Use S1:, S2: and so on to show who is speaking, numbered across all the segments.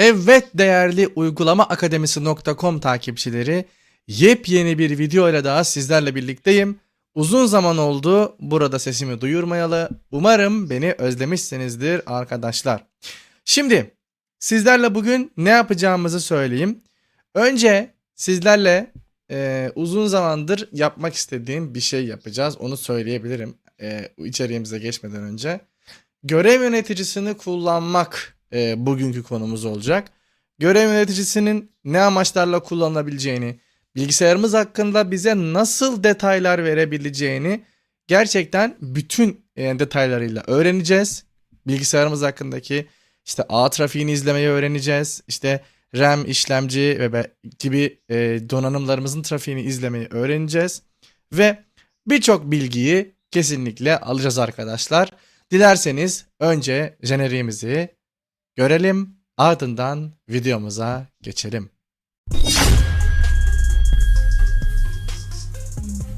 S1: Evet değerli uygulama akademisi.com takipçileri yepyeni bir video ile daha sizlerle birlikteyim. Uzun zaman oldu burada sesimi duyurmayalı. Umarım beni özlemişsinizdir arkadaşlar. Şimdi sizlerle bugün ne yapacağımızı söyleyeyim. Önce sizlerle e, uzun zamandır yapmak istediğim bir şey yapacağız. Onu söyleyebilirim e, içeriğimize geçmeden önce. Görev yöneticisini kullanmak e, bugünkü konumuz olacak. Görev yöneticisinin ne amaçlarla kullanılabileceğini, bilgisayarımız hakkında bize nasıl detaylar verebileceğini gerçekten bütün e, detaylarıyla öğreneceğiz. Bilgisayarımız hakkındaki işte ağ trafiğini izlemeyi öğreneceğiz. İşte RAM, işlemci ve gibi e, donanımlarımızın trafiğini izlemeyi öğreneceğiz. Ve birçok bilgiyi kesinlikle alacağız arkadaşlar. Dilerseniz önce jeneriğimizi görelim ardından videomuza geçelim.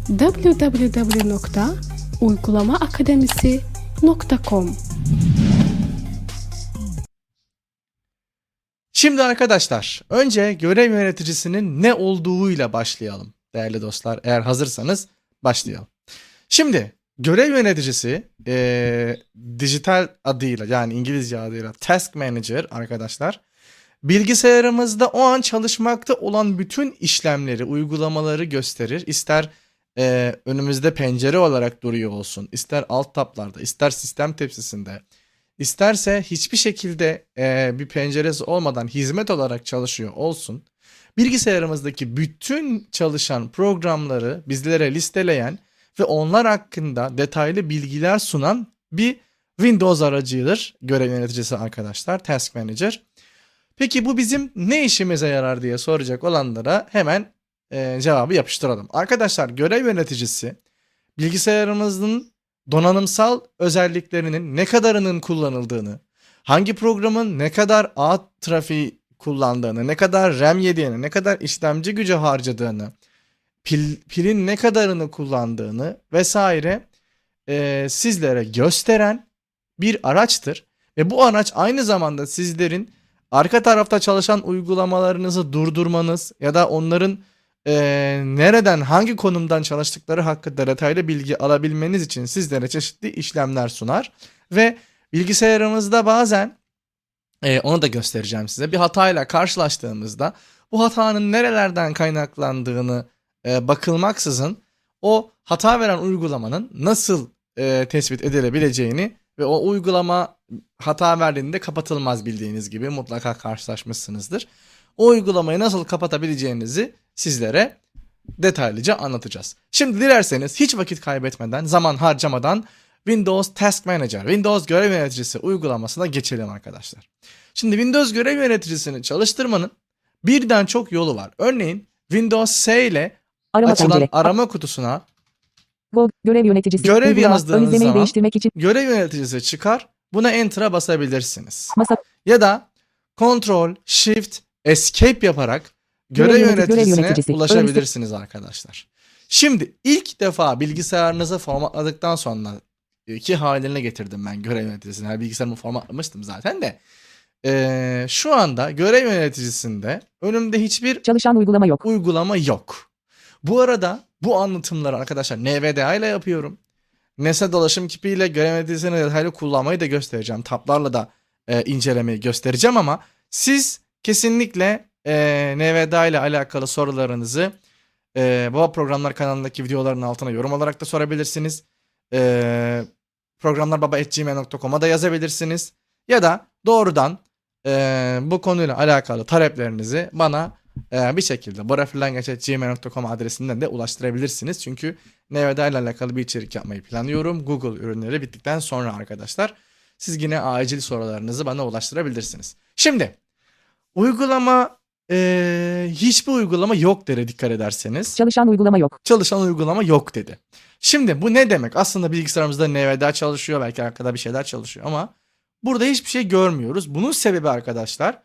S2: www.uygulamaakademisi.com
S1: Şimdi arkadaşlar önce görev yöneticisinin ne olduğuyla başlayalım değerli dostlar. Eğer hazırsanız başlayalım. Şimdi görev yöneticisi e, dijital adıyla yani İngilizce adıyla Task Manager arkadaşlar. Bilgisayarımızda o an çalışmakta olan bütün işlemleri, uygulamaları gösterir. İster e, önümüzde pencere olarak duruyor olsun, ister alt tablarda, ister sistem tepsisinde, isterse hiçbir şekilde e, bir penceresi olmadan hizmet olarak çalışıyor olsun. Bilgisayarımızdaki bütün çalışan programları bizlere listeleyen ve onlar hakkında detaylı bilgiler sunan bir Windows aracıdır görev yöneticisi arkadaşlar Task Manager. Peki bu bizim ne işimize yarar diye soracak olanlara hemen e, cevabı yapıştıralım. Arkadaşlar görev yöneticisi bilgisayarımızın donanımsal özelliklerinin ne kadarının kullanıldığını, hangi programın ne kadar ağ trafiği kullandığını, ne kadar RAM yediğini, ne kadar işlemci gücü harcadığını, pil, pilin ne kadarını kullandığını vesaire e, sizlere gösteren bir araçtır. Ve bu araç aynı zamanda sizlerin arka tarafta çalışan uygulamalarınızı durdurmanız ya da onların e, nereden hangi konumdan çalıştıkları hakkında detaylı bilgi alabilmeniz için sizlere çeşitli işlemler sunar. Ve bilgisayarımızda bazen e, onu da göstereceğim size bir hatayla karşılaştığımızda bu hatanın nerelerden kaynaklandığını e, bakılmaksızın o hata veren uygulamanın nasıl e, tespit edilebileceğini ve o uygulama hata verdiğinde kapatılmaz bildiğiniz gibi mutlaka karşılaşmışsınızdır. O uygulamayı nasıl kapatabileceğinizi sizlere detaylıca anlatacağız. Şimdi dilerseniz hiç vakit kaybetmeden, zaman harcamadan Windows Task Manager, Windows Görev Yöneticisi uygulamasına geçelim arkadaşlar. Şimdi Windows Görev Yöneticisini çalıştırmanın birden çok yolu var. Örneğin Windows S ile
S2: Arama
S1: açılan
S2: pencere.
S1: arama kutusuna
S2: Go, görev yöneticisi.
S1: Görev
S2: Uygulama,
S1: yazdığınız
S2: ön
S1: zaman-
S2: değiştirmek için
S1: görev yöneticisi çıkar. Buna Enter'a basabilirsiniz.
S2: masa
S1: Ya da Ctrl, Shift, Escape yaparak görev,
S2: Görev yönetici- görev
S1: yöneticisine
S2: yöneticisi.
S1: ulaşabilirsiniz arkadaşlar. Şimdi ilk defa bilgisayarınızı formatladıktan sonra iki haline getirdim ben görev yöneticisini. Yani bilgisayarımı formatlamıştım zaten de. Ee, şu anda görev yöneticisinde önümde hiçbir
S2: çalışan uygulama yok.
S1: uygulama yok. Bu arada bu anlatımları arkadaşlar NVDA ile yapıyorum. Nesne dolaşım kipiyle yöneticisini detaylı kullanmayı da göstereceğim. Tablarla da e, incelemeyi göstereceğim ama siz kesinlikle e, NVDA ile alakalı sorularınızı e, Baba Programlar kanalındaki videoların altına yorum olarak da sorabilirsiniz. E, programlarbaba.gmail.com'a da yazabilirsiniz. Ya da doğrudan e, bu konuyla alakalı taleplerinizi bana e, bir şekilde borafirlengeç.gmail.com adresinden de ulaştırabilirsiniz. Çünkü NVDA ile alakalı bir içerik yapmayı planlıyorum. Google ürünleri bittikten sonra arkadaşlar. Siz yine acil sorularınızı bana ulaştırabilirsiniz. Şimdi uygulama e, hiçbir uygulama yok dedi dikkat ederseniz.
S2: Çalışan uygulama yok.
S1: Çalışan uygulama yok dedi. Şimdi bu ne demek? Aslında bilgisayarımızda NVDA çalışıyor belki arkada bir şeyler çalışıyor ama burada hiçbir şey görmüyoruz. Bunun sebebi arkadaşlar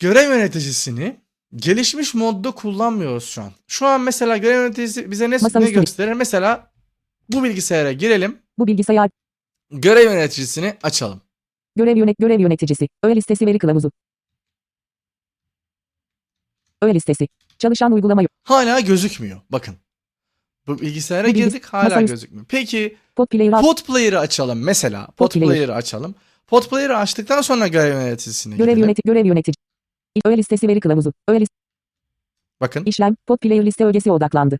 S1: görev yöneticisini gelişmiş modda kullanmıyoruz şu an. Şu an mesela görev yöneticisi bize ne,
S2: Masanın
S1: ne gösterir? Mesela bu bilgisayara girelim.
S2: Bu bilgisayar
S1: Görev yöneticisini açalım.
S2: Görev yönet görev yöneticisi. Öğe listesi veri kılavuzu. Öğe listesi. Çalışan uygulama yok.
S1: Hala gözükmüyor. Bakın. Bu bilgisayara
S2: Bu
S1: girdik hala
S2: masaüstü-
S1: gözükmüyor. Peki
S2: Pod player alt.
S1: Pod Player'ı açalım mesela. Pod
S2: Pod Player.
S1: Player'ı açalım. Pod Player'ı açtıktan sonra görev yöneticisine
S2: Görev
S1: gidelim.
S2: yöneti görev yönetici. Öğe listesi veri kılavuzu. Öğe list
S1: Bakın.
S2: işlem. Pod player liste ögesi odaklandı.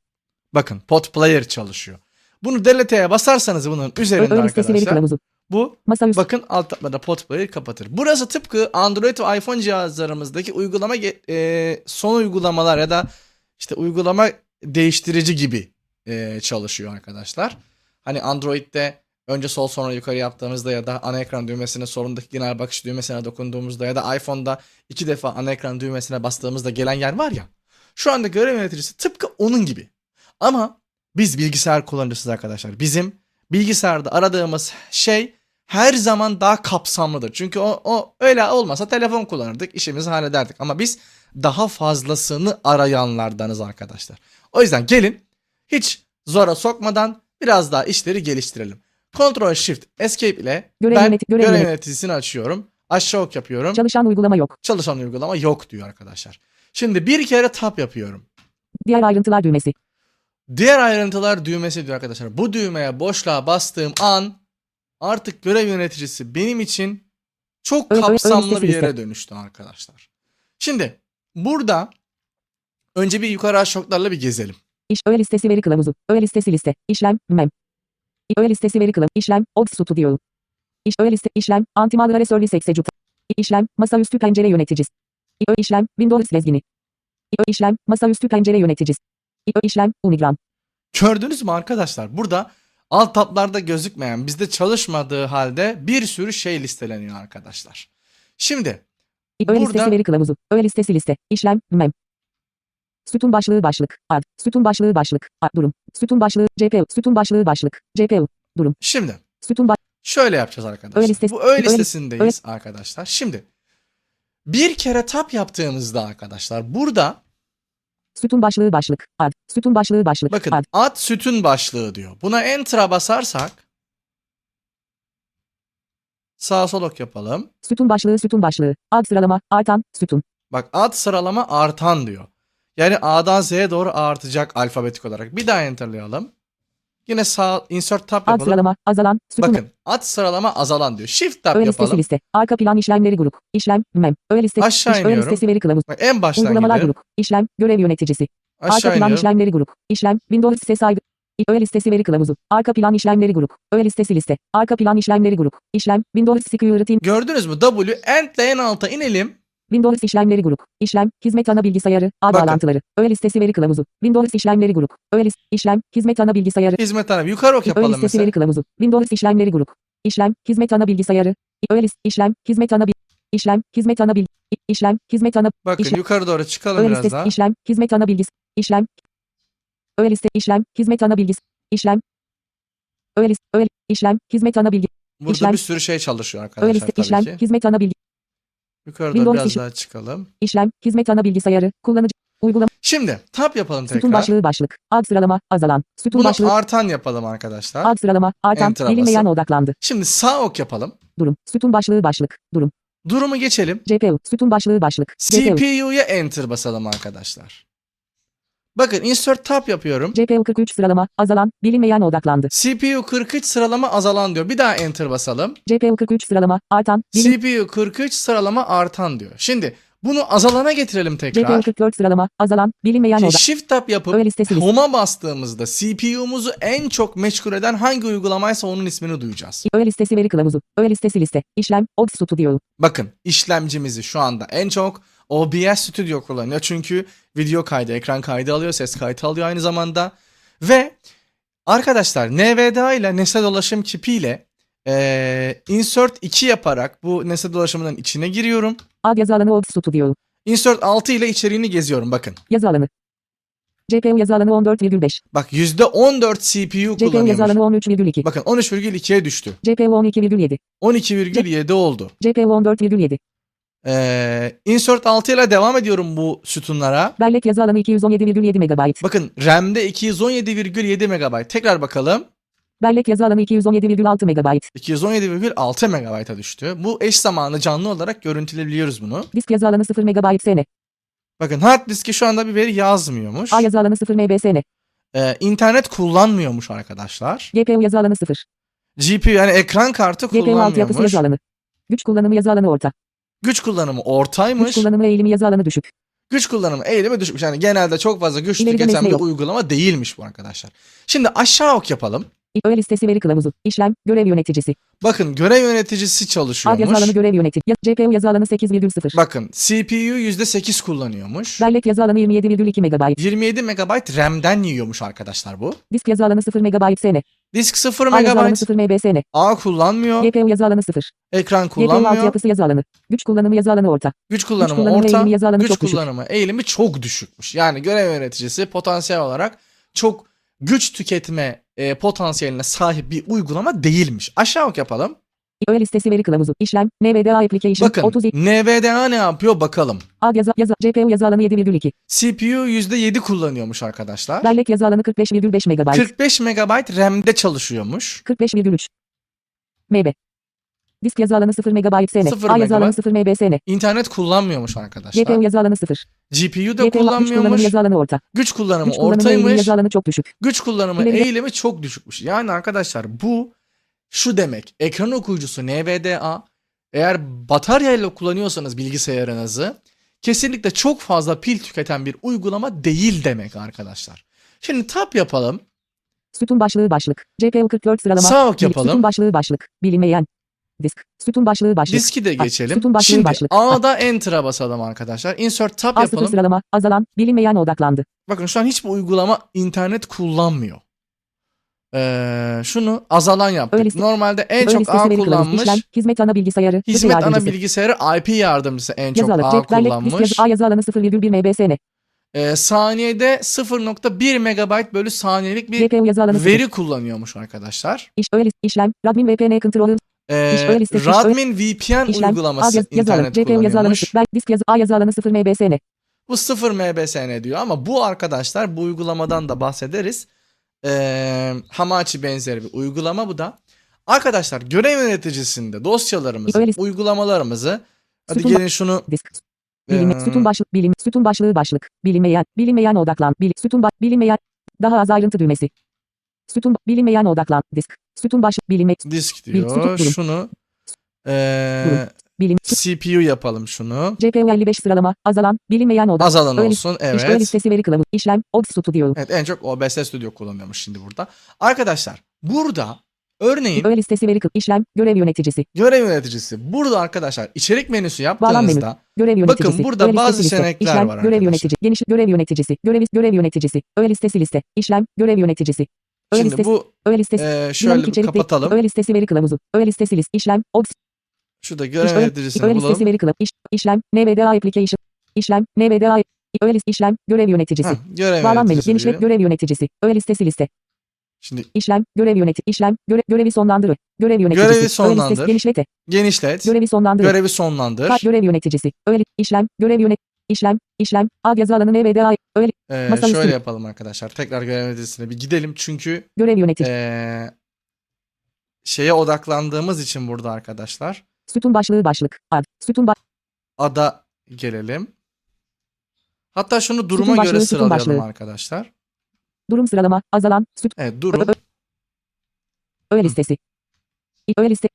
S1: Bakın Pod Player çalışıyor. Bunu delete'ye basarsanız bunun üzerinde
S2: öğe listesi veri
S1: arkadaşlar
S2: kılavuzu.
S1: bu
S2: Masaüstü.
S1: bakın alt tablarda Pod Player kapatır. Burası tıpkı Android ve iPhone cihazlarımızdaki uygulama e, son uygulamalar ya da işte uygulama değiştirici gibi e, çalışıyor arkadaşlar. Hani Android'de önce sol sonra yukarı yaptığımızda ya da ana ekran düğmesine solundaki genel bakış düğmesine dokunduğumuzda ya da iPhone'da iki defa ana ekran düğmesine bastığımızda gelen yer var ya. Şu anda görev yöneticisi tıpkı onun gibi. Ama biz bilgisayar kullanıcısız arkadaşlar. Bizim bilgisayarda aradığımız şey her zaman daha kapsamlıdır. Çünkü o, o öyle olmasa telefon kullanırdık, işimizi hallederdik. Ama biz daha fazlasını arayanlardanız arkadaşlar. O yüzden gelin hiç zora sokmadan biraz daha işleri geliştirelim. Ctrl Shift Escape ile
S2: Görev
S1: ben
S2: yöneti- görev
S1: görev
S2: yöneti-
S1: yöneticisini açıyorum. Aşağı ok yapıyorum.
S2: Çalışan uygulama yok.
S1: Çalışan uygulama yok diyor arkadaşlar. Şimdi bir kere tab yapıyorum.
S2: Diğer ayrıntılar düğmesi.
S1: Diğer ayrıntılar düğmesi diyor arkadaşlar. Bu düğmeye boşluğa bastığım an artık görev yöneticisi benim için çok
S2: Ö-
S1: kapsamlı bir yere dönüştü arkadaşlar. Şimdi burada önce bir yukarı aşağı oklarla bir gezelim.
S2: İş öğe listesi veri kılavuzu. Öğe listesi liste. İşlem. Mem. Öğe listesi veri kılavuzu. İşlem. Ops Studio. İş öğe liste. İşlem. Antimalware Service Execute. İşlem. Masaüstü pencere yöneticisi. Öğe işlem. Windows lezgini. Öğe işlem. Masaüstü pencere yöneticisi. Öğe işlem. Unigran.
S1: Gördünüz mü arkadaşlar? Burada alt tablarda gözükmeyen bizde çalışmadığı halde bir sürü şey listeleniyor arkadaşlar. Şimdi
S2: Öğe
S1: Burada-
S2: listesi veri kılavuzu. Öğe listesi liste. İşlem. Mem. Sütun başlığı başlık. Ad. Sütun başlığı başlık. Ad. Durum. Sütun başlığı. CPU. Sütun başlığı başlık. CPU.
S1: şimdi
S2: Sütun baş.
S1: Şöyle yapacağız arkadaşlar.
S2: Öğe listesi-
S1: Bu öğe
S2: öğe-
S1: listesindeyiz arkadaşlar. Şimdi bir kere tap yaptığımızda arkadaşlar burada
S2: Sütun başlığı başlık. Ad. Sütun başlığı başlık.
S1: bakın
S2: Ad.
S1: at sütun başlığı diyor. Buna enter'a basarsak sağ sol ok yapalım.
S2: Sütun başlığı sütun başlığı. Ad sıralama. Artan. Sütun.
S1: Bak ad sıralama artan diyor. Yani A'dan Z'ye doğru artacak alfabetik olarak. Bir daha enter'layalım. Yine sağ insert tab
S2: Ad
S1: yapalım.
S2: sıralama. Azalan. Sütun.
S1: Bakın ad sıralama azalan diyor. Shift tab
S2: Öğe listesi
S1: yapalım.
S2: liste. Arka plan işlemleri grup. İşlem. Mem. Öğe listesi.
S1: Aşağı
S2: iş, öğe
S1: iniyorum.
S2: listesi veri kılavuz.
S1: Bak, en baştan
S2: Uygulamalar
S1: gidelim.
S2: grup. İşlem. Görev yöneticisi.
S1: Aşağı
S2: Arka plan
S1: iniyorum.
S2: işlemleri grup. İşlem. Windows ses saygı. Öğe listesi veri kılavuzu. Arka plan işlemleri grup. Öğe listesi liste. Arka plan işlemleri grup. İşlem. Windows Security.
S1: Gördünüz mü? W endle en alta inelim.
S2: Windows işlemleri grup. İşlem. Hizmet ana bilgisayarı. A
S1: Bakın.
S2: bağlantıları. Öğe listesi veri kılavuzu. Windows işlemleri grup. Öğe list. İşlem. Hizmet ana bilgisayarı.
S1: Hizmet tarafa yukarı ok
S2: Öğe
S1: yapalım
S2: listesi
S1: mesela.
S2: veri kılavuzu. Windows işlemleri grup. İşlem. Hizmet ana bilgisayarı. Öğe list. İşlem. Hizmet ana bil. İşlem. Hizmet ana bil. İşlem. Hizmet ana
S1: Bakın
S2: İşlem-
S1: yukarı doğru çıkalım
S2: Öğe
S1: biraz
S2: listesi,
S1: daha.
S2: işlem, hizmet ana bilgisi, işlem, öğe liste, işlem, hizmet ana bilgisi, işlem, öğe liste, öğe, işlem, hizmet ana bilgi,
S1: Burada
S2: işlem-
S1: bir sürü şey çalışıyor
S2: öğe
S1: arkadaşlar
S2: liste,
S1: tabii
S2: işlem,
S1: ki.
S2: hizmet ana bilgi,
S1: Yukarı doğru
S2: Windows
S1: biraz
S2: işi-
S1: daha çıkalım.
S2: işlem, hizmet ana bilgisayarı, kullanıcı, uygulama,
S1: Şimdi tab yapalım
S2: sütun
S1: tekrar.
S2: başlığı başlık, ad sıralama, azalan, sütun
S1: Bunu
S2: başlığı,
S1: artan yapalım arkadaşlar.
S2: ad sıralama, artan, bilinmeyen odaklandı,
S1: Şimdi sağ ok yapalım.
S2: durum, sütun başlığı başlık, durum,
S1: Durumu geçelim.
S2: CPU, sütun başlığı başlık, CPU,
S1: CPU'ya enter basalım arkadaşlar. Bakın insert tab yapıyorum.
S2: CPU 43 sıralama, azalan, bilinmeyen odaklandı,
S1: CPU 43 sıralama azalan diyor. Bir daha enter basalım.
S2: CPU 43 sıralama, artan, bilin,
S1: CPU 43 sıralama artan diyor. Şimdi bunu azalana getirelim tekrar.
S2: CPU 44 sıralama, azalan, bilinmeyen odak,
S1: shift tab yapıp home'a bastığımızda CPU'muzu en çok meşgul eden hangi uygulamaysa onun ismini duyacağız.
S2: öğe listesi veri kılavuzu, öğe listesi liste, işlem, Ops Studio,
S1: Bakın işlemcimizi şu anda en çok OBS Studio kullanıyor. Çünkü video kaydı, ekran kaydı alıyor, ses kaydı alıyor aynı zamanda. Ve arkadaşlar NVDA ile nesne dolaşım kipi ile eee, insert 2 yaparak bu nesne dolaşımının içine giriyorum.
S2: ad yazı alanı Ops Studio,
S1: Insert 6 ile içeriğini geziyorum bakın.
S2: yazı alanı, GPU yazı alanı 14,5,
S1: Bak %14 CPU
S2: yazı
S1: kullanıyormuş.
S2: alanı 13,2,
S1: Bakın 13,2'ye düştü.
S2: GPU 12,7,
S1: 12,7 oldu.
S2: GPU 14,7,
S1: Eee insert 6 ile devam ediyorum bu sütunlara.
S2: bellek yazı alanı 217,7 MB,
S1: Bakın RAM'de 217,7 MB. Tekrar bakalım.
S2: Bellek yazı alanı 217,6 MB.
S1: 217,6 MB'a düştü. Bu eş zamanlı canlı olarak görüntüleyebiliyoruz bunu.
S2: Disk yazı alanı 0 MB SN.
S1: Bakın hard diski şu anda bir veri yazmıyormuş.
S2: A yazı alanı 0 MB SN.
S1: Ee, internet kullanmıyormuş arkadaşlar.
S2: GPU yazı alanı 0.
S1: GPU yani ekran kartı
S2: GPU altyapısı
S1: kullanmıyormuş.
S2: yazı alanı. Güç kullanımı yazı alanı orta.
S1: Güç kullanımı
S2: Güç
S1: ortaymış.
S2: kullanımı eğilimi yazı alanı düşük.
S1: Güç kullanımı eğilimi düşmüş. Yani genelde çok fazla güç tüketen bir
S2: yok.
S1: uygulama değilmiş bu arkadaşlar. Şimdi aşağı ok yapalım.
S2: IO listesi veri kılavuzu. İşlem. Görev yöneticisi.
S1: Bakın görev yöneticisi
S2: A yazı
S1: çalışıyormuş.
S2: alanı görev yönetici. GPU yazı alanı 8,0.
S1: Bakın CPU %8 kullanıyormuş.
S2: Bellek yazı alanı 27,2 MB.
S1: 27 MB RAM'den yiyormuş arkadaşlar bu.
S2: Disk yazı alanı 0 MB SN.
S1: Disk 0
S2: A yazı alanı
S1: MB.
S2: 0 MB SN.
S1: A kullanmıyor.
S2: GPU yazı alanı 0.
S1: Ekran
S2: GPU
S1: kullanmıyor.
S2: altyapısı yazı alanı. Güç kullanımı yazı alanı orta.
S1: Güç kullanımı
S2: kullanımı,
S1: orta.
S2: eğilimi, yazı alanı
S1: Güç
S2: çok düşük.
S1: kullanımı eğilimi çok düşükmüş. Yani görev yöneticisi potansiyel olarak çok güç tüketme e, potansiyeline sahip bir uygulama değilmiş. Aşağı ok yapalım.
S2: IO listesi veri kılavuzu. İşlem. NVDA application.
S1: Bakın
S2: 32.
S1: NVDA ne yapıyor bakalım.
S2: A yazı, yazı. GPU yazı alanı 7,2.
S1: CPU %7 kullanıyormuş arkadaşlar.
S2: Bellek yazı alanı 45,5 MB.
S1: 45 MB RAM'de çalışıyormuş.
S2: 45,3. MB. Disk yazı alanı 0 MB SN.
S1: 0
S2: A yazı alanı
S1: MB.
S2: 0 MB SN.
S1: İnternet kullanmıyormuş arkadaşlar.
S2: GPU yazı alanı 0.
S1: GPU da
S2: GPU güç
S1: kullanmıyormuş.
S2: yazı alanı orta.
S1: Güç kullanımı
S2: Güç kullanımı eğilimi
S1: ortaymış.
S2: yazı alanı çok düşük.
S1: Güç kullanımı
S2: İleri-
S1: eğilimi çok düşükmüş. Yani arkadaşlar bu şu demek. Ekran okuyucusu NVDA eğer bataryayla kullanıyorsanız bilgisayarınızı kesinlikle çok fazla pil tüketen bir uygulama değil demek arkadaşlar. Şimdi tap yapalım.
S2: Sütun başlığı başlık. GPU 44 sıralama.
S1: Sağ ok yapalım.
S2: Sütun başlığı başlık. Bilinmeyen. Disk. Sütun başlığı başlık.
S1: Diski de geçelim.
S2: sütun başlığı
S1: Şimdi
S2: başlık.
S1: A'da Enter'a basalım arkadaşlar. Insert tab
S2: A0
S1: yapalım.
S2: sıralama. Azalan. Bilinmeyen odaklandı.
S1: Bakın şu an hiçbir uygulama internet kullanmıyor. Ee, şunu azalan yaptık.
S2: Öyle liste-
S1: Normalde en çok A kullanmış.
S2: İşlem. Hizmet ana bilgisayarı.
S1: Hizmet ana bilgisayarı IP yardımcısı en çok
S2: Yazı alanı.
S1: A
S2: Cep, bellek, disk
S1: kullanmış.
S2: yazı, A yazı alanı 0,1 MB SN.
S1: Ee, saniyede 0.1 megabayt bölü saniyelik bir
S2: GPU yazı alanı 0.
S1: veri kullanıyormuş arkadaşlar.
S2: İş list- işlem. Radmin VPN controller.
S1: Ee,
S2: listesi,
S1: Radmin VPN
S2: İşlem.
S1: Uygulaması
S2: alanı.
S1: internet
S2: yazı
S1: kullanıyormuş.
S2: disk yazı. A yazı alanı 0 MB SN.
S1: Bu 0 mbsn diyor ama bu arkadaşlar bu uygulamadan da bahsederiz. Ee, Hamachi benzeri bir uygulama bu da. Arkadaşlar görev yöneticisinde dosyalarımızı,
S2: Öyle-
S1: uygulamalarımızı hadi gelin şunu
S2: Disk. Bilimi,
S1: Ee,
S2: sütun başlık, bilim, sütun başlığı başlık, bilinmeyen, bilinmeyen odaklan, bil, sütun bilinmeyen, daha az ayrıntı düğmesi. Sütun, bilinmeyen odaklan, disk, sütun başlık, bilinme,
S1: disk
S2: Bil-
S1: diyor.
S2: tutup durum.
S1: Şunu ee,
S2: Durum. bilim,
S1: CPU yapalım şunu.
S2: GPU 55 sıralama, azalan, bilinmeyen odak.
S1: Azalan
S2: Öyle-
S1: olsun evet.
S2: listesi veri kılavuzu, işlem, OBS Studio.
S1: Evet en çok OBS Studio kullanıyormuş şimdi burada. Arkadaşlar burada örneğin
S2: Öğe listesi veri işlem, görev yöneticisi,
S1: görev yöneticisi burada arkadaşlar içerik menüsü
S2: Bağlam menü.
S1: yaptığınızda
S2: görev yöneticisi.
S1: Bakın burada
S2: öğe
S1: bazı
S2: liste,
S1: seçenekler
S2: işlem,
S1: var
S2: görev
S1: arkadaşlar.
S2: yönetici, geniş görev yöneticisi, görev, görev yöneticisi, öğe listesi liste, işlem, görev yöneticisi. Öğe
S1: şimdi
S2: listesi,
S1: bu
S2: öğe listesi,
S1: e, şöyle bir
S2: içerik değil,
S1: kapatalım.
S2: öğe listesi veri kılavuzu, öğe listesi list, işlem, OBS
S1: Şurada görev yöneticisini
S2: öğe listesi
S1: bulalım.
S2: veri kılıf, iş, işlem, NVDA application, işlem, NVDA, öğe list, işlem, görev yöneticisi.
S1: Heh, görev
S2: Bağlam menü,
S1: yöneticisi
S2: genişlet, görev yöneticisi, öğe listesi liste,
S1: Şimdi
S2: işlem, görev yöneti, işlem, göre, görevi sonlandır, görev yöneticisi,
S1: Görevi
S2: öğe
S1: sonlandır.
S2: listesi, genişlete,
S1: genişlet.
S2: görevi sonlandır,
S1: Görevi sonlandır.
S2: Ka- görev yöneticisi, öğe, işlem, görev yönet, işlem, işlem, ad yazı alanı NVDA, li-
S1: Ee,
S2: masaüstü-
S1: şöyle yapalım arkadaşlar. Tekrar görev yöneticisine bir gidelim. Çünkü
S2: görev yönetici,
S1: ee, şeye odaklandığımız için burada arkadaşlar.
S2: sütun başlığı başlık, ad, sütun ba-
S1: Ada gelelim. Hatta şunu duruma
S2: Sütun
S1: göre
S2: başlığı, sütun
S1: sıralayalım
S2: başlığı.
S1: arkadaşlar.
S2: durum sıralama, azalan, süt,
S1: Evet durum.
S2: öğe listesi, öğe liste,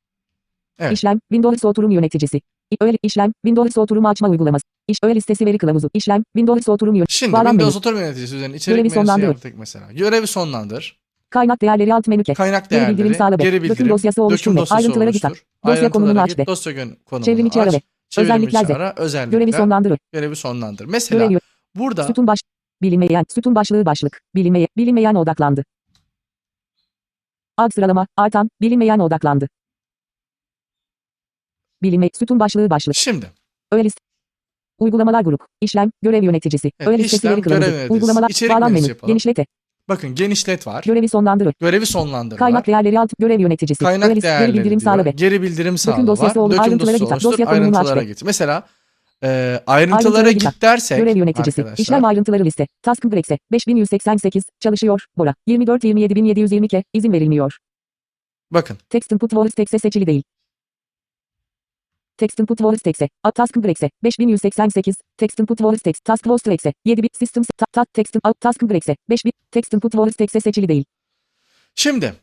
S1: Evet.
S2: işlem, Windows oturum yöneticisi, öğe, işlem, Windows oturumu açma uygulaması, iş, öğe listesi veri kılavuzu, işlem, Windows oturum yöneticisi,
S1: Şimdi
S2: Bağlam
S1: Windows oturum yöneticisi üzerine içerik
S2: Görevi
S1: menüsü yaptık mesela. Görevi sonlandır.
S2: Kaynak değerleri alt menü.
S1: Kaynak
S2: Geri
S1: değerleri,
S2: bildirim sağla
S1: geri bildirim,
S2: dosyası
S1: döküm
S2: oluştur ve
S1: dosyası
S2: ayrıntılara git. Dosya konumunu aç ve.
S1: Dosya konumunu
S2: Çevrim içi ara ve. Özellikler de.
S1: özellikler.
S2: Görevi sonlandır.
S1: Görevi sonlandır. Mesela
S2: Görev yö-
S1: burada
S2: sütun baş bilinmeyen, sütun başlığı başlık, bilinmeye, bilinmeyen odaklandı. Ad sıralama, artan, bilinmeyen odaklandı. Bilinme, sütun başlığı başlık,
S1: şimdi
S2: öğe list. Uygulamalar grup, işlem, görev yöneticisi,
S1: Evet,
S2: öğe listesi
S1: işlem,
S2: veri
S1: görev
S2: kılavuzu, uygulamalar,
S1: İçerik
S2: bağlam menü,
S1: yapalım.
S2: genişlete,
S1: bakın genişlet var.
S2: görevi sonlandır.
S1: Görevi sonlandır
S2: Kaynak
S1: var.
S2: değerleri alt, görev yöneticisi,
S1: Kaynak
S2: öğe list, geri
S1: değerleri
S2: bildirim sağla be.
S1: Geri bildirim sağla
S2: Döküm dosyası olur, ayrıntılara git, dosya konumunu aç ve.
S1: git. Mesela e, ayrıntılara git
S2: git.
S1: dersek
S2: Görev yöneticisi.
S1: arkadaşlar,
S2: İşlem ayrıntıları liste. Task Complex'e 5188 çalışıyor. Bora. 24 27720 ke izin verilmiyor.
S1: Bakın.
S2: Text input voice text'e seçili değil. Text input voice text'e. Alt task brex'e. 5188. Text input voice text. Task voice text'e. 7 bit system ta, ta, text alt task brex'e. 5 bit text input voice text'e seçili değil.
S1: Şimdi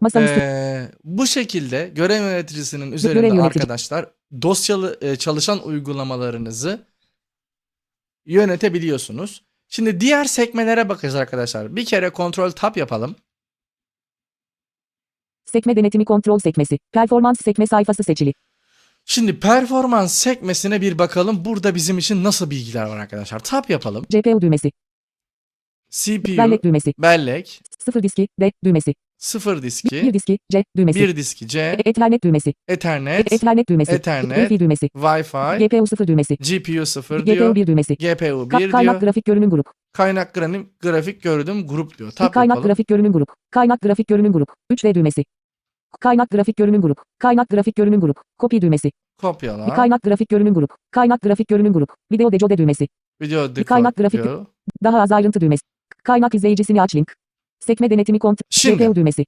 S2: Masaüstü.
S1: Ee, bu şekilde görev yöneticisinin üzerinde
S2: yönetici.
S1: arkadaşlar dosyalı e, çalışan uygulamalarınızı yönetebiliyorsunuz. Şimdi diğer sekmelere bakacağız arkadaşlar. Bir kere kontrol tab yapalım.
S2: Sekme denetimi kontrol sekmesi. Performans sekme sayfası seçili.
S1: Şimdi performans sekmesine bir bakalım. Burada bizim için nasıl bilgiler var arkadaşlar. Tab yapalım.
S2: GPU düğmesi.
S1: CPU,
S2: Bellek düğmesi.
S1: bellek,
S2: 0 diski D düğmesi.
S1: 0
S2: 1
S1: diski,
S2: diski C düğmesi.
S1: 1 diski C,
S2: E- Ethernet düğmesi. E-
S1: Ethernet,
S2: Ethernet düğmesi.
S1: Ethernet,
S2: Wi-Fi düğmesi.
S1: Wi-Fi,
S2: GPU 0 düğmesi.
S1: GPU 0
S2: GPU
S1: diyor.
S2: 1 düğmesi.
S1: GPU
S2: Ka-
S1: 1
S2: kaynak
S1: diyor.
S2: grafik görünüm grup.
S1: Kaynak grafik, gördüm grup diyor. Tab
S2: kaynak
S1: yapalım.
S2: grafik görünüm grup. Kaynak grafik görünüm grup. 3V düğmesi. Kaynak grafik görünüm grup. Kaynak grafik görünüm grup. Copy düğmesi.
S1: Kopyala.
S2: Kaynak grafik görünüm grup. Kaynak grafik görünüm grup. Video decode düğmesi.
S1: Video
S2: Bir kaynak grafik-
S1: diyor.
S2: Daha az ayrıntı düğmesi. Kaynak izleyicisini aç link. Sekme denetimi kontrol.
S1: Şimdi.
S2: GPU düğmesi.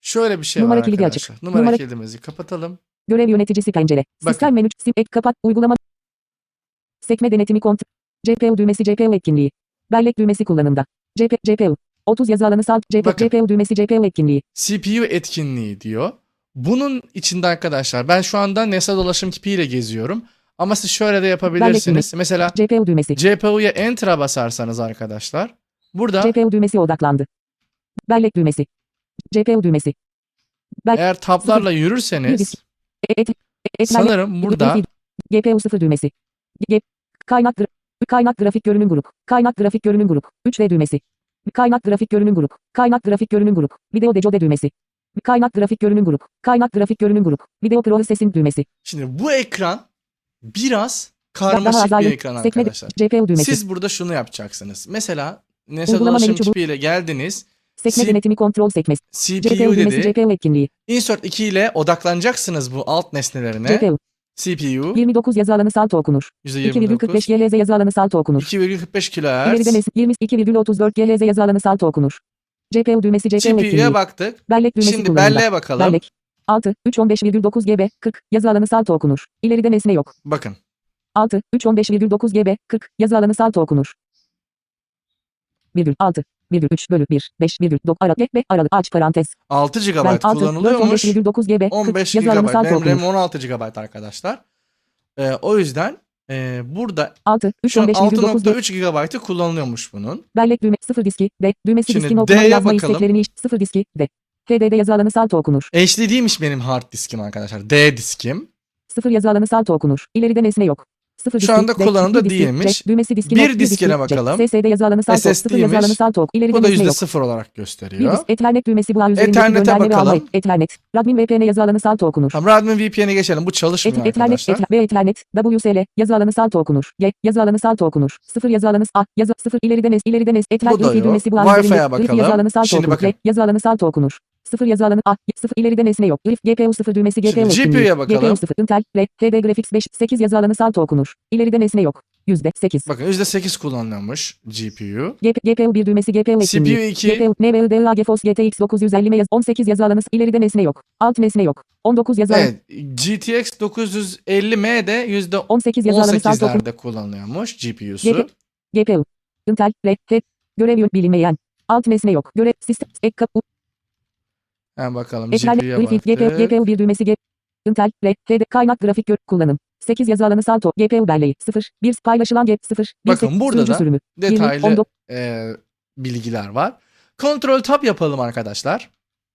S1: Şöyle bir şey
S2: Numara
S1: var
S2: kilidi
S1: arkadaşlar.
S2: açık.
S1: Numara,
S2: Numara-
S1: kilidimizi kapatalım.
S2: Görev yöneticisi pencere.
S1: Bakın.
S2: Sistem menü. Sim ek kapat. Uygulama. Sekme denetimi kontrol. GPU düğmesi GPU etkinliği. Bellek düğmesi kullanımda. GP, GPU. 30 yazı alanı salt. GP,
S1: Bakın.
S2: GPU düğmesi GPU etkinliği.
S1: CPU etkinliği diyor. Bunun içinde arkadaşlar ben şu anda nesne dolaşım kipiyle geziyorum. Ama siz şöyle de yapabilirsiniz. Mesela
S2: GPU düğmesi.
S1: CPU'ya Enter'a basarsanız arkadaşlar. Burada
S2: GPU düğmesi odaklandı. Bellek düğmesi. GPU düğmesi. Bel
S1: eğer tablarla yürürseniz
S2: et,
S1: sanırım burada
S2: GPU 0 düğmesi. Kaynak kaynak grafik görünüm grup. Kaynak grafik görünüm grup. 3V düğmesi. Kaynak grafik görünüm grup. Kaynak grafik görünüm grup. Video decode düğmesi. Kaynak grafik görünüm grup. Kaynak grafik görünüm grup. Video processing düğmesi.
S1: şimdi bu ekran biraz karmaşık bir ekran arkadaşlar.
S2: Düğmesi.
S1: Siz burada şunu yapacaksınız. Mesela nesne
S2: Uygulama
S1: dolaşım
S2: menü çubuğu.
S1: kipiyle geldiniz.
S2: Sekme denetimi kontrol sekmesi.
S1: CPU
S2: düğmesi
S1: dedi.
S2: GPU etkinliği.
S1: Insert 2 ile odaklanacaksınız bu alt nesnelerine.
S2: GPU.
S1: CPU
S2: 29 yazı alanı salto okunur.
S1: %29
S2: 2,45 GHz yazı alanı salto okunur.
S1: 2,45
S2: İleride
S1: kHz.
S2: nes 22,34 GHz yazı alanı salto okunur. GPU düğmesi GPU etkinliği.
S1: CPU'ya baktık.
S2: Bellek düğmesi
S1: Şimdi
S2: kullanımda.
S1: belleğe bakalım.
S2: Bellek. 6, 3, 15,9 GB, 40, yazı alanı salto okunur. İleride nesne yok.
S1: Bakın.
S2: 6, 3, 15,9 GB, 40, yazı alanı salto okunur. Virgül 6, virgül 3 bölü 1, 5, virgül 9, aralık, ve aralık, aç parantez.
S1: 6 GB
S2: Ben 6, 4,
S1: kullanılıyormuş.
S2: 15,9 GB, 40,
S1: 15
S2: yazı alanı
S1: GB. Benim RAM
S2: okunur.
S1: 16 GB arkadaşlar. Ee, o yüzden e, burada
S2: 6, 3,
S1: şu an
S2: 15,9 GB,
S1: 6.3 GB'ı kullanılıyormuş bunun.
S2: bellek düğme, 0 diski, D, düğmesi
S1: Şimdi
S2: diskini okuma yazma
S1: bakalım.
S2: isteklerini, iş- 0 diski, D. HDD yazı alanı salto okunur.
S1: HD değilmiş benim hard diskim arkadaşlar. D diskim.
S2: 0 yazı alanı salto okunur. İleride nesne yok. 0
S1: Şu anda kullanımda değilmiş.
S2: Düğmesi diskini
S1: Bir diskine bakalım.
S2: SSD yazı alanı salto, 0
S1: SSD'ymiş.
S2: yazı alanı salto ok. İleride
S1: Bu da
S2: nesne yok.
S1: %0 olarak
S2: Bir
S1: gösteriyor.
S2: disk Ethernet düğmesi bu ağ üzerindeki
S1: Ethernet'e bakalım.
S2: Ethernet. Radmin VPN yazı alanı salto okunur.
S1: Tamam Radmin VPN'e geçelim. Bu çalışmıyor
S2: Et, Ethernet,
S1: arkadaşlar.
S2: Ether- ve Ethernet, WSL, yazı alanı salto okunur. G, yazı alanı salto okunur. 0 yazı alanı A, yazı 0 ileride nes, ileride nes, Ethernet düğmesi bu ağ
S1: Wi-Fi'ye
S2: Wi-Fi yazı
S1: bakalım.
S2: alanı salto
S1: Şimdi
S2: okunur. yazı alanı salto okunur. 0 yazı alanı A, 0 ileride nesne yok. Wi-Fi, GPU 0 düğmesi GPU
S1: Şimdi. GPU'ya bakalım.
S2: GPU 0, Intel, R, HD Graphics 5, 8 yazı alanı salto okunur. İleride nesne yok. %8.
S1: Bakın %8 kullanılıyormuş GPU.
S2: GP, GPU 1 düğmesi GPU etkinliği.
S1: CPU 2.
S2: GPU, NVIDIA GeForce GTX 950 yaz 18 yazı alanı ileride nesne yok. Alt nesne yok. 19 yazı alanı
S1: Evet. GTX 950M de
S2: 18 yazı alanı salto okunur.
S1: %18'lerde kullanılıyormuş GPU'su.
S2: GP, GPU, Intel, R, H, görev yön bilinmeyen. Alt nesne yok. Görev sistem ek kapı
S1: Hemen bakalım
S2: Ethernet
S1: GPU'ya
S2: GPU,
S1: baktık.
S2: GPU 1 düğmesi G, Intel, R, HD kaynak grafik gör kullanım. 8 yazı alanı salto GPU belleği 0 1 paylaşılan G 0 1
S1: Bakın burada da
S2: sürümü. 20,
S1: Detaylı
S2: 19
S1: e, bilgiler var. Kontrol tab yapalım arkadaşlar.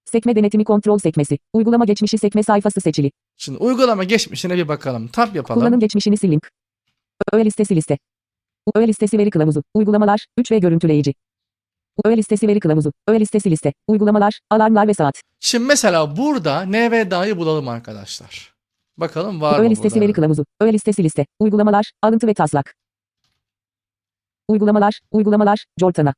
S2: sekme denetimi kontrol sekmesi. Uygulama geçmişi sekme sayfası seçili.
S1: Şimdi uygulama geçmişine bir bakalım. Tab yapalım.
S2: Kullanım geçmişini sil link. Öğe listesi liste. Öğe listesi veri kılavuzu. Uygulamalar 3 ve görüntüleyici. Öğe listesi veri kılavuzu. Öğe listesi liste. Uygulamalar, alarmlar ve saat.
S1: Şimdi mesela burada NVDA'yı bulalım arkadaşlar. Bakalım var
S2: Öğe
S1: mı
S2: listesi
S1: burada?
S2: veri kılavuzu. Öğe listesi liste. Uygulamalar, alıntı ve taslak. Uygulamalar, uygulamalar, Cortana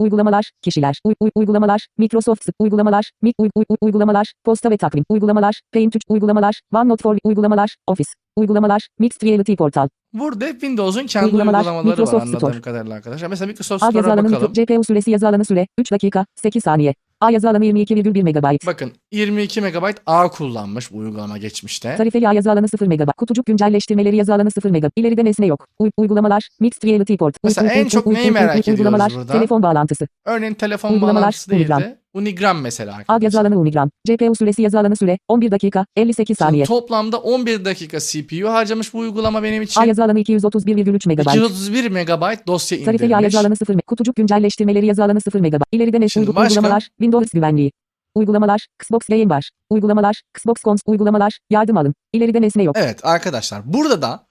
S2: uygulamalar, kişiler, uygulamalar, Microsoft uygulamalar, Mic uygulamalar, posta ve takvim uygulamalar, Paint 3 uygulamalar, OneNote for uygulamalar, Office uygulamalar, Mixed Reality Portal.
S1: Burada Windows'un kendi
S2: uygulamalar,
S1: uygulamaları
S2: Microsoft
S1: var anladığım
S2: Store.
S1: kadarıyla arkadaşlar. Mesela Microsoft Store'a bakalım.
S2: Mikro, CPU süresi yazı alanı süre 3 dakika 8 saniye. A yazı alanı 22,1 MB.
S1: Bakın 22 MB A kullanmış bu uygulama geçmişte.
S2: Tarifeli A yazı alanı 0 MB. Kutucuk güncelleştirmeleri yazı alanı 0 MB. İleride nesne yok. U- uygulamalar, Mixed Reality Port.
S1: Mesela en çok neyi merak ediyorum?
S2: Uygulamalar,
S1: burada?
S2: Telefon bağlantısı.
S1: Örneğin telefon
S2: Uygulamalar,
S1: bağlantısı
S2: Unigram.
S1: değildi. Unigram mesela
S2: A
S1: arkadaşlar.
S2: yazı alanı Unigram. GPU süresi yazı alanı süre 11 dakika 58
S1: Şimdi
S2: saniye.
S1: toplamda 11 dakika CPU harcamış bu uygulama benim için.
S2: A yazı alanı 231,3 MB.
S1: 231 MB dosya
S2: Tarifeli A
S1: indirmiş.
S2: yazı alanı 0 MB. Kutucuk güncelleştirmeleri yazı alanı 0 MB. İleride
S1: Şimdi
S2: uygu-
S1: başka?
S2: uygulamalar, Windows güvenliği. Uygulamalar, Xbox Game Bar. Uygulamalar, Xbox Cons uygulamalar, yardım alın. İleride nesne yok.
S1: Evet arkadaşlar burada da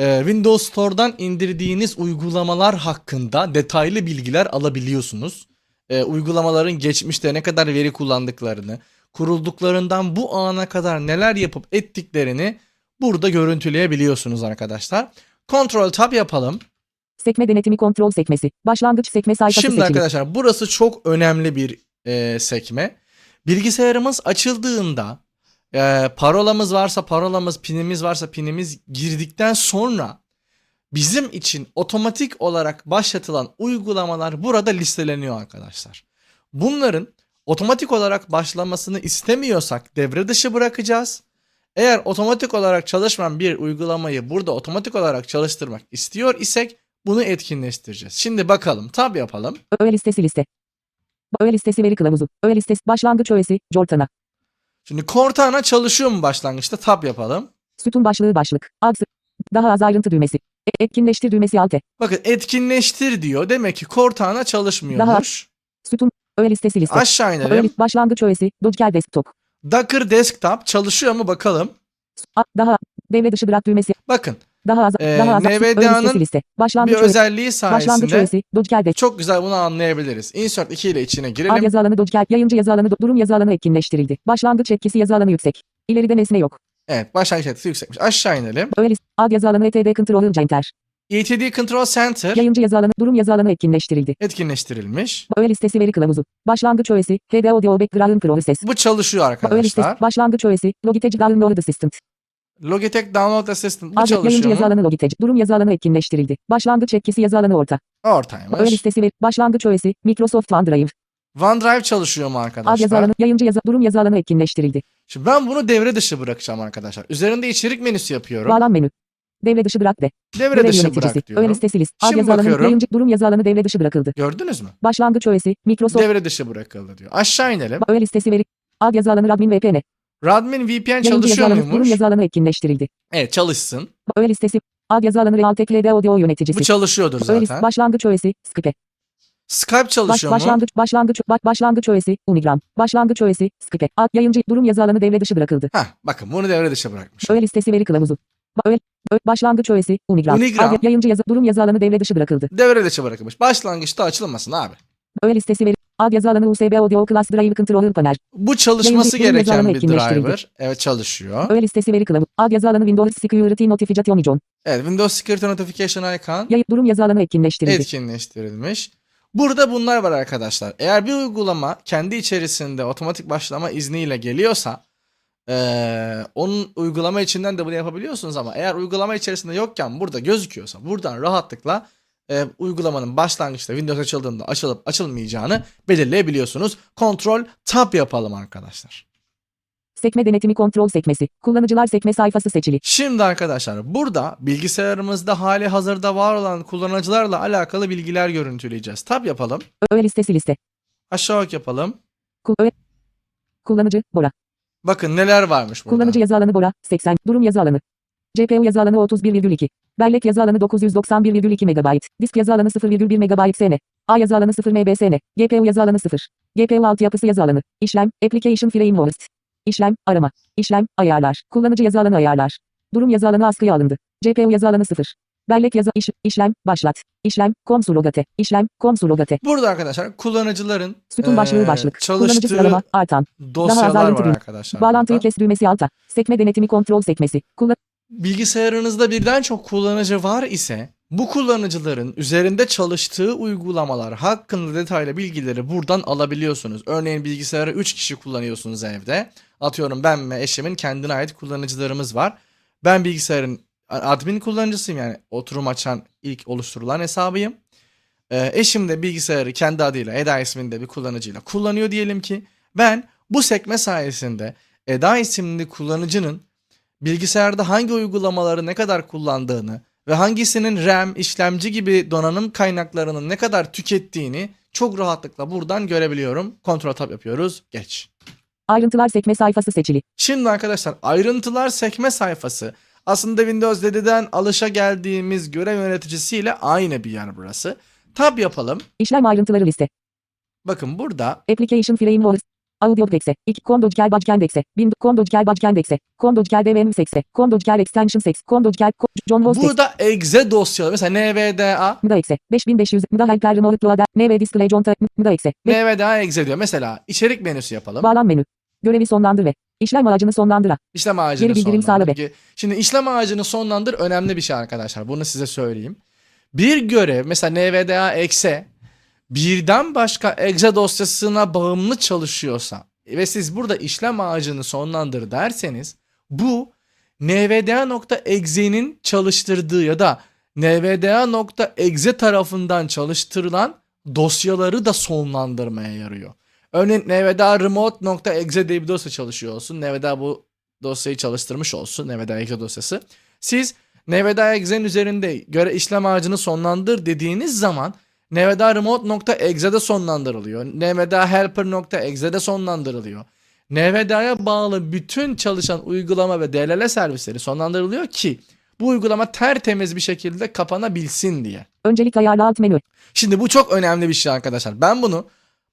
S1: Windows Store'dan indirdiğiniz uygulamalar hakkında detaylı bilgiler alabiliyorsunuz. E, uygulamaların geçmişte ne kadar veri kullandıklarını, kurulduklarından bu ana kadar neler yapıp ettiklerini burada görüntüleyebiliyorsunuz arkadaşlar. Control Tab yapalım.
S2: Sekme denetimi kontrol sekmesi. Başlangıç sekme sayfası
S1: Şimdi arkadaşlar burası çok önemli bir e, sekme. Bilgisayarımız açıldığında e, parolamız varsa parolamız, pinimiz varsa pinimiz girdikten sonra bizim için otomatik olarak başlatılan uygulamalar burada listeleniyor arkadaşlar. Bunların otomatik olarak başlamasını istemiyorsak devre dışı bırakacağız. Eğer otomatik olarak çalışmayan bir uygulamayı burada otomatik olarak çalıştırmak istiyor isek bunu etkinleştireceğiz. Şimdi bakalım tab yapalım.
S2: Öğe listesi liste. Öğe listesi veri kılavuzu. Öğe listesi başlangıç öğesi Cortana.
S1: Şimdi Cortana çalışıyor mu başlangıçta tab yapalım.
S2: Sütun başlığı başlık. Ads. Daha az ayrıntı düğmesi. E- etkinleştir düğmesi alt E.
S1: Bakın etkinleştir diyor. Demek ki Cortana çalışmıyormuş.
S2: Sütun. Öğe listesi liste.
S1: Aşağı
S2: Öğe
S1: inelim.
S2: list- başlangıç öğesi Docker desktop.
S1: Docker Desktop çalışıyor mu bakalım.
S2: Daha devre dışı bırak düğmesi.
S1: Bakın
S2: Daha az
S1: Ee,
S2: daha az
S1: NVDA'nın
S2: liste.
S1: bir
S2: Başlangıç öğesi.
S1: özelliği
S2: Başlangıç
S1: sayesinde
S2: öğesi Docker desktop.
S1: çok güzel bunu anlayabiliriz. Insert 2 ile içine
S2: Ad
S1: girelim.
S2: yazı alanı Docker. Yayıncı yazı alanı durum yazı alanı etkinleştirildi. Başlangıç etkisi yazı alanı yüksek. İleride nesne yok.
S1: Evet başlangıç etkisi yüksekmiş. Aşağı inelim.
S2: Öğe list. Ad yazı alanı etd control center.
S1: ETD Control Center
S2: Yayıncı yazı alanı durum yazı alanı etkinleştirildi.
S1: etkinleştirilmiş.
S2: Öğe listesi veri kılavuzu. Başlangıç öğesi. HD Audio Background Process.
S1: Bu çalışıyor
S2: Öğe listesi.
S1: arkadaşlar.
S2: Başlangıç öğesi. Logitech Download Assistant.
S1: Logitech Download Assistant
S2: yayıncı
S1: çalışıyor
S2: yazı
S1: mu?
S2: alanı Logitech. Durum yazı alanı etkinleştirildi. Başlangıç etkisi yazı alanı orta.
S1: Ortaymış.
S2: listesi veri. Başlangıç öğesi. Microsoft OneDrive.
S1: OneDrive çalışıyor mu
S2: Ad yazı
S1: arkadaşlar?
S2: alanı. Yayıncı yazı. Durum yazı alanı etkinleştirildi.
S1: Şimdi ben bunu devre dışı bırakacağım arkadaşlar. Üzerinde içerik menüsü yapıyorum.
S2: Bağlan menü. Devre dışı bırak de.
S1: Devre
S2: Görev
S1: dışı
S2: yöneticisi.
S1: bırak diyorum.
S2: listesi list. Ad
S1: Şimdi
S2: yazı alanı.
S1: bakıyorum.
S2: Yayıncı durum yazı alanı devre dışı bırakıldı.
S1: Gördünüz mü?
S2: Başlangıç öğesi. Microsoft.
S1: Devre dışı bırakıldı diyor. Aşağı inelim.
S2: Öğe listesi veri. Ad yazı alanı Radmin VPN.
S1: Radmin VPN çalışıyor muymuş?
S2: yazı alanı etkinleştirildi.
S1: Evet çalışsın.
S2: Öğe listesi. Ad yazı alanı Realtek LD Audio yöneticisi.
S1: Bu çalışıyordur
S2: Öğe list-
S1: zaten.
S2: başlangıç öğesi. Skype.
S1: Skype
S2: Baş,
S1: çalışıyor mu?
S2: başlangıç başlangıç baş, başlangıç öğesi Unigram. Başlangıç öğesi Skype. Ad yayıncı durum yazı alanı devre dışı bırakıldı.
S1: Heh, bakın bunu devre dışı bırakmış.
S2: Öğe listesi veri kılavuzu. Öğe, ö- başlangıç öğesi Unigram.
S1: Unigram.
S2: Ad yayıncı yazı durum yazı alanı devre dışı bırakıldı.
S1: Devre dışı bırakılmış. Başlangıçta açılmasın abi.
S2: Öğe listesi veri Ad yazı alanı USB Audio Class Drive Controller Panel.
S1: Bu çalışması
S2: Yayıncı-
S1: gereken bir driver. Evet çalışıyor.
S2: Öğe listesi veri kılavuzu. Ad yazı alanı Windows Security Notification Icon.
S1: Evet Windows Security Notification Icon
S2: Yayı durum yazı alanı etkinleştirildi.
S1: etkinleştirilmiş. Burada bunlar var arkadaşlar. Eğer bir uygulama kendi içerisinde otomatik başlama izniyle geliyorsa eee, onun uygulama içinden de bunu yapabiliyorsunuz ama eğer uygulama içerisinde yokken burada gözüküyorsa buradan rahatlıkla eee, uygulamanın başlangıçta Windows açıldığında açılıp açılmayacağını belirleyebiliyorsunuz. Kontrol tab yapalım arkadaşlar.
S2: Sekme denetimi kontrol sekmesi. Kullanıcılar sekme sayfası seçili.
S1: Şimdi arkadaşlar burada bilgisayarımızda hali hazırda var olan kullanıcılarla alakalı bilgiler görüntüleyeceğiz. Tab yapalım.
S2: Öğe listesi liste.
S1: Aşağı ok yapalım.
S2: Kul- öğe- Kullanıcı Bora.
S1: Bakın neler varmış burada.
S2: Kullanıcı yazı alanı Bora 80. Durum yazı alanı. GPU yazı alanı 31,2. Bellek yazı alanı 991,2 MB. Disk yazı alanı 0,1 MB SN. A yazı alanı 0 MB SN. GPU yazı alanı 0. GPU altyapısı yazı alanı. İşlem. Application Frame Host. İşlem. Arama. İşlem. Ayarlar. Kullanıcı yazı alanı ayarlar. Durum yazı alanı askıya alındı. GPU yazı alanı 0. Bellek yazı iş, işlem. Başlat. İşlem. Konsulogate. İşlem. Konsulogate.
S1: Burada arkadaşlar kullanıcıların
S2: Sütun başlığı başlık. Kullanıcı sıralama. Artan.
S1: dosyalar
S2: ayrıntı
S1: var
S2: düğme.
S1: arkadaşlar.
S2: Bağlantıyı
S1: burada.
S2: kes düğmesi alta. Sekme denetimi kontrol sekmesi. Kullan
S1: Bilgisayarınızda birden çok kullanıcı var ise bu kullanıcıların üzerinde çalıştığı uygulamalar hakkında detaylı bilgileri buradan alabiliyorsunuz. Örneğin bilgisayarı 3 kişi kullanıyorsunuz evde. Atıyorum ben ve eşimin kendine ait kullanıcılarımız var. Ben bilgisayarın admin kullanıcısıyım yani oturum açan ilk oluşturulan hesabıyım. Ee, eşim de bilgisayarı kendi adıyla Eda isminde bir kullanıcıyla kullanıyor diyelim ki. Ben bu sekme sayesinde Eda isimli kullanıcının bilgisayarda hangi uygulamaları ne kadar kullandığını ve hangisinin RAM, işlemci gibi donanım kaynaklarının ne kadar tükettiğini çok rahatlıkla buradan görebiliyorum. Kontrol tab yapıyoruz. Geç.
S2: Ayrıntılar sekme sayfası seçili.
S1: Şimdi arkadaşlar ayrıntılar sekme sayfası aslında Windows 7'den alışa geldiğimiz görev yöneticisiyle aynı bir yer burası. Tab yapalım.
S2: İşlem ayrıntıları liste.
S1: Bakın burada
S2: Application Frameworks. Audio Dexe. 2. Condogical Badgen Dexe. Bind. Condogical Badgen Dexe. Condogical DVM Sexe. Condogical Extension. Condogical Co- John Dexe.
S1: burada exe dosyaları mesela NVDA
S2: Mda Exe. 5500. Mda Helper Remote Loader. NV Display Conta. Mda. Ve
S1: NVDA exe diyor. Mesela içerik menüsü yapalım.
S2: bağlan menü. Görevi sonlandır ve işlem ağacını sonlandır.
S1: İşlem ağacını
S2: Geri bildirim sağla
S1: Ge- Şimdi işlem ağacını sonlandır önemli bir şey arkadaşlar. Bunu size söyleyeyim. Bir görev mesela NVDA exe birden başka exe dosyasına bağımlı çalışıyorsa ve siz burada işlem ağacını sonlandır derseniz bu nvda.exe'nin çalıştırdığı ya da nvda.exe tarafından çalıştırılan dosyaları da sonlandırmaya yarıyor. Örneğin nvda remote.exe diye bir dosya çalışıyor olsun. Nvda bu dosyayı çalıştırmış olsun. Nvda exe dosyası. Siz nvda üzerinde göre işlem ağacını sonlandır dediğiniz zaman nvda remote.exe'de sonlandırılıyor. nvda helper.exe'de sonlandırılıyor. NVDA'ya bağlı bütün çalışan uygulama ve DLL servisleri sonlandırılıyor ki bu uygulama tertemiz bir şekilde kapanabilsin diye.
S2: Öncelik ayarlı alt menü.
S1: Şimdi bu çok önemli bir şey arkadaşlar. Ben bunu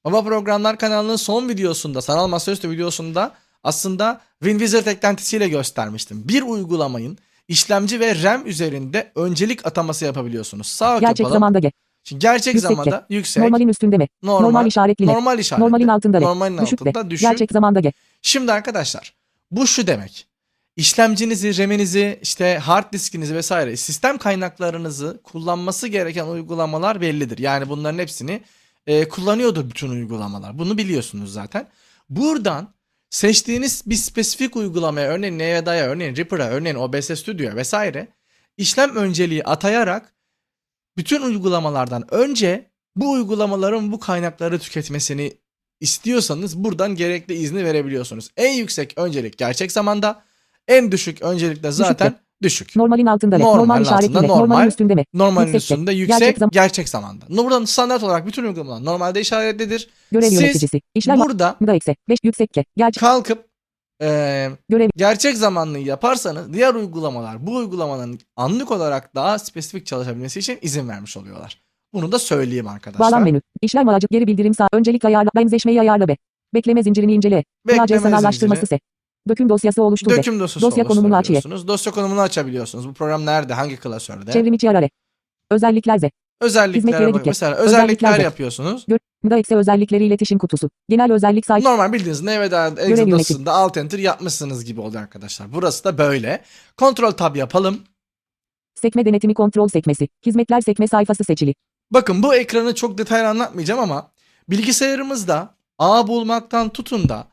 S1: Baba Programlar kanalının son videosunda, sanal masaüstü videosunda aslında WinWizard eklentisiyle göstermiştim. Bir uygulamayın işlemci ve RAM üzerinde öncelik ataması yapabiliyorsunuz. Sağ
S2: Gerçek
S1: yapalım.
S2: zamanda ge.
S1: Şimdi gerçek
S2: Yüksekçe.
S1: zamanda yüksek,
S2: Normalin üstünde mi?
S1: normal,
S2: normal işaretli
S1: normal işaretli,
S2: Normalin altında le.
S1: normalin
S2: Düşük
S1: altında düşük.
S2: Gerçek zamanda ge.
S1: Şimdi arkadaşlar bu şu demek. İşlemcinizi, RAM'inizi, işte hard diskinizi vesaire sistem kaynaklarınızı kullanması gereken uygulamalar bellidir. Yani bunların hepsini e, kullanıyordur bütün uygulamalar. Bunu biliyorsunuz zaten. Buradan seçtiğiniz bir spesifik uygulamaya örneğin NVIDIA'ya, örneğin Reaper'a, örneğin OBS Studio'ya vesaire işlem önceliği atayarak bütün uygulamalardan önce bu uygulamaların bu kaynakları tüketmesini istiyorsanız buradan gerekli izni verebiliyorsunuz. En yüksek öncelik gerçek zamanda, en düşük öncelik de zaten düşük.
S2: Normalin altında Normal işaretli le.
S1: normal.
S2: Normalin üstünde mi?
S1: Normalin
S2: Yüksekte.
S1: üstünde yüksek,
S2: Gerçek
S1: gerçek,
S2: zam-
S1: zamanda. Buradan standart olarak bütün uygulamalar normalde işaretlidir.
S2: Görev
S1: Siz
S2: yöneticisi. İşlem
S1: Burada
S2: Mda Exe. 5 yüksek ke. Gerçek
S1: kalkıp eee,
S2: görev
S1: gerçek zamanlı yaparsanız diğer uygulamalar bu uygulamanın anlık olarak daha spesifik çalışabilmesi için izin vermiş oluyorlar. Bunu da söyleyeyim arkadaşlar.
S2: bağlan menü. İşlem ağacı geri bildirim sağ. Öncelik ayarla. Benzeşmeyi ayarla be. Bekleme zincirini incele.
S1: Bekleme
S2: sanallaştırması
S1: zinciri.
S2: se. Döküm dosyası oluştur.
S1: Döküm dosyası
S2: Dosya konumunu aç ye.
S1: oluşturabiliyorsunuz. Dosya konumunu açabiliyorsunuz. Bu program nerede? Hangi klasörde?
S2: Çevrim içi arare. Özellikler ze.
S1: Özelliklere
S2: Hizmetlere
S1: bak.
S2: dikkat.
S1: Mesela
S2: Özellikler
S1: özellikler yapıyorsunuz.
S2: Exe özellikleri iletişim kutusu. Genel özellik sayfa.
S1: Normal bildiğiniz
S2: yönetimi.
S1: dosyasında Alt Enter yapmışsınız gibi oluyor arkadaşlar. Burası da böyle. Kontrol tab yapalım.
S2: Sekme denetimi kontrol sekmesi. Hizmetler sekme sayfası seçili.
S1: Bakın bu ekranı çok detaylı anlatmayacağım ama bilgisayarımızda ağ bulmaktan tutun da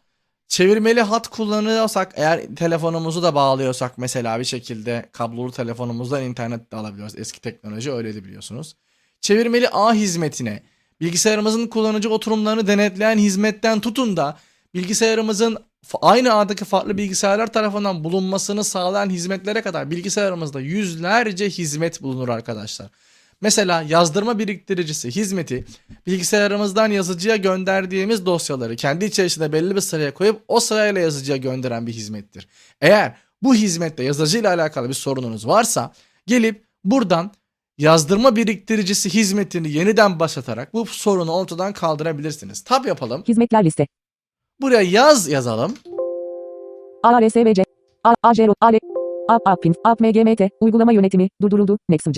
S1: çevirmeli hat kullanıyorsak eğer telefonumuzu da bağlıyorsak mesela bir şekilde kablolu telefonumuzdan internet de alabiliyoruz. Eski teknoloji öyleydi biliyorsunuz. Çevirmeli ağ hizmetine bilgisayarımızın kullanıcı oturumlarını denetleyen hizmetten tutun da bilgisayarımızın aynı ağdaki farklı bilgisayarlar tarafından bulunmasını sağlayan hizmetlere kadar bilgisayarımızda yüzlerce hizmet bulunur arkadaşlar. Mesela yazdırma biriktiricisi hizmeti bilgisayarımızdan yazıcıya gönderdiğimiz dosyaları kendi içerisinde belli bir sıraya koyup o sırayla yazıcıya gönderen bir hizmettir. Eğer bu hizmette yazıcıyla alakalı bir sorununuz varsa gelip buradan yazdırma biriktiricisi hizmetini yeniden başlatarak bu sorunu ortadan kaldırabilirsiniz. Tab yapalım.
S2: Hizmetler liste.
S1: Buraya yaz yazalım.
S2: ARSVC. A AJRO. ALE. A APIN. APMGMT. Uygulama yönetimi. Durduruldu. Nexus.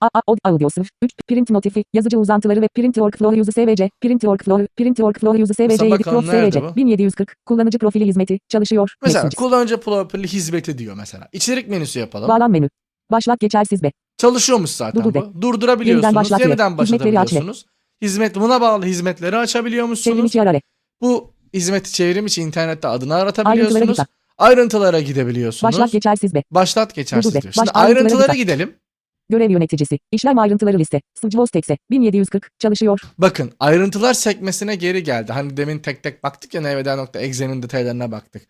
S2: A A Od Audio sınıf. 3. Print notifi. Yazıcı uzantıları ve Print Workflow Use SVC. Print Workflow. Print Workflow Use SVC 7
S1: bakalım
S2: Prof SVC.
S1: bu?
S2: 1740. Kullanıcı profili hizmeti. Çalışıyor.
S1: Mesela kullanıcı profili hizmeti diyor mesela. İçerik menüsü yapalım.
S2: Bağlan menü. Başlat geçersiz be.
S1: Çalışıyormuş zaten
S2: Durdur
S1: bu. Durdurabiliyorsunuz.
S2: Yeniden
S1: Yeniden,
S2: başlat diyor. Hizmetleri aç
S1: başlatabiliyorsunuz. Hizmet buna bağlı hizmetleri
S2: Çevrim
S1: açabiliyormuşsunuz.
S2: içi arare.
S1: Bu hizmeti çevrim içi internette adını aratabiliyorsunuz. Ayrıntılara gidebiliyorsunuz.
S2: Başlat geçersiz be.
S1: Başlat geçersiz
S2: Durdur
S1: diyor. Şimdi
S2: Baş- ayrıntılara
S1: gidelim.
S2: Görev yöneticisi. İşlem ayrıntıları liste. Switchbox tekse. 1740. Çalışıyor.
S1: Bakın ayrıntılar sekmesine geri geldi. Hani demin tek tek baktık ya nvd.exe'nin detaylarına baktık.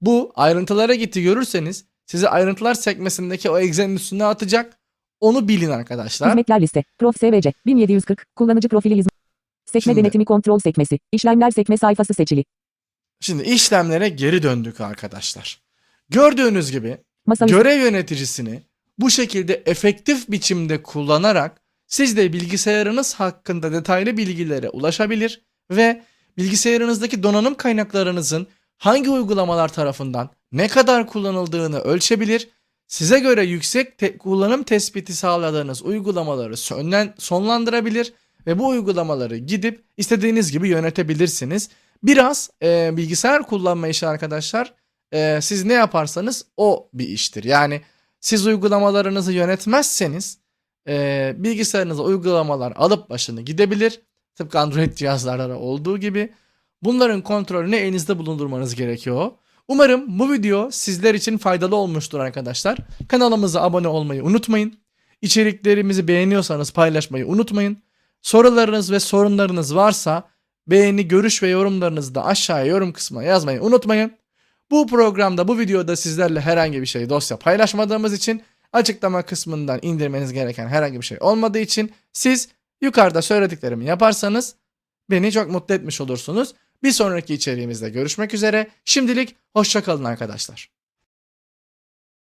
S1: Bu ayrıntılara gitti görürseniz sizi ayrıntılar sekmesindeki o exe'nin üstüne atacak. Onu bilin arkadaşlar.
S2: Hizmetler liste. Prof SVC. 1740. Kullanıcı profili hizmet. Sekme
S1: Şimdi-
S2: denetimi kontrol sekmesi. İşlemler sekme sayfası seçili.
S1: Şimdi işlemlere geri döndük arkadaşlar. Gördüğünüz gibi
S2: Masaüstü.
S1: görev yöneticisini bu şekilde efektif biçimde kullanarak siz de bilgisayarınız hakkında detaylı bilgilere ulaşabilir ve bilgisayarınızdaki donanım kaynaklarınızın hangi uygulamalar tarafından ne kadar kullanıldığını ölçebilir. Size göre yüksek te- kullanım tespiti sağladığınız uygulamaları sonlan- sonlandırabilir ve bu uygulamaları gidip istediğiniz gibi yönetebilirsiniz. Biraz e, bilgisayar kullanma işi arkadaşlar e, siz ne yaparsanız o bir iştir. Yani siz uygulamalarınızı yönetmezseniz e, bilgisayarınıza uygulamalar alıp başını gidebilir. Tıpkı Android cihazlarda da olduğu gibi. Bunların kontrolünü elinizde bulundurmanız gerekiyor. Umarım bu video sizler için faydalı olmuştur arkadaşlar. Kanalımıza abone olmayı unutmayın. İçeriklerimizi beğeniyorsanız paylaşmayı unutmayın. Sorularınız ve sorunlarınız varsa beğeni, görüş ve yorumlarınızı da aşağıya yorum kısmına yazmayı unutmayın. Bu programda bu videoda sizlerle herhangi bir şey dosya paylaşmadığımız için açıklama kısmından indirmeniz gereken herhangi bir şey olmadığı için siz yukarıda söylediklerimi yaparsanız beni çok mutlu etmiş olursunuz. Bir sonraki içeriğimizde görüşmek üzere. Şimdilik hoşçakalın arkadaşlar.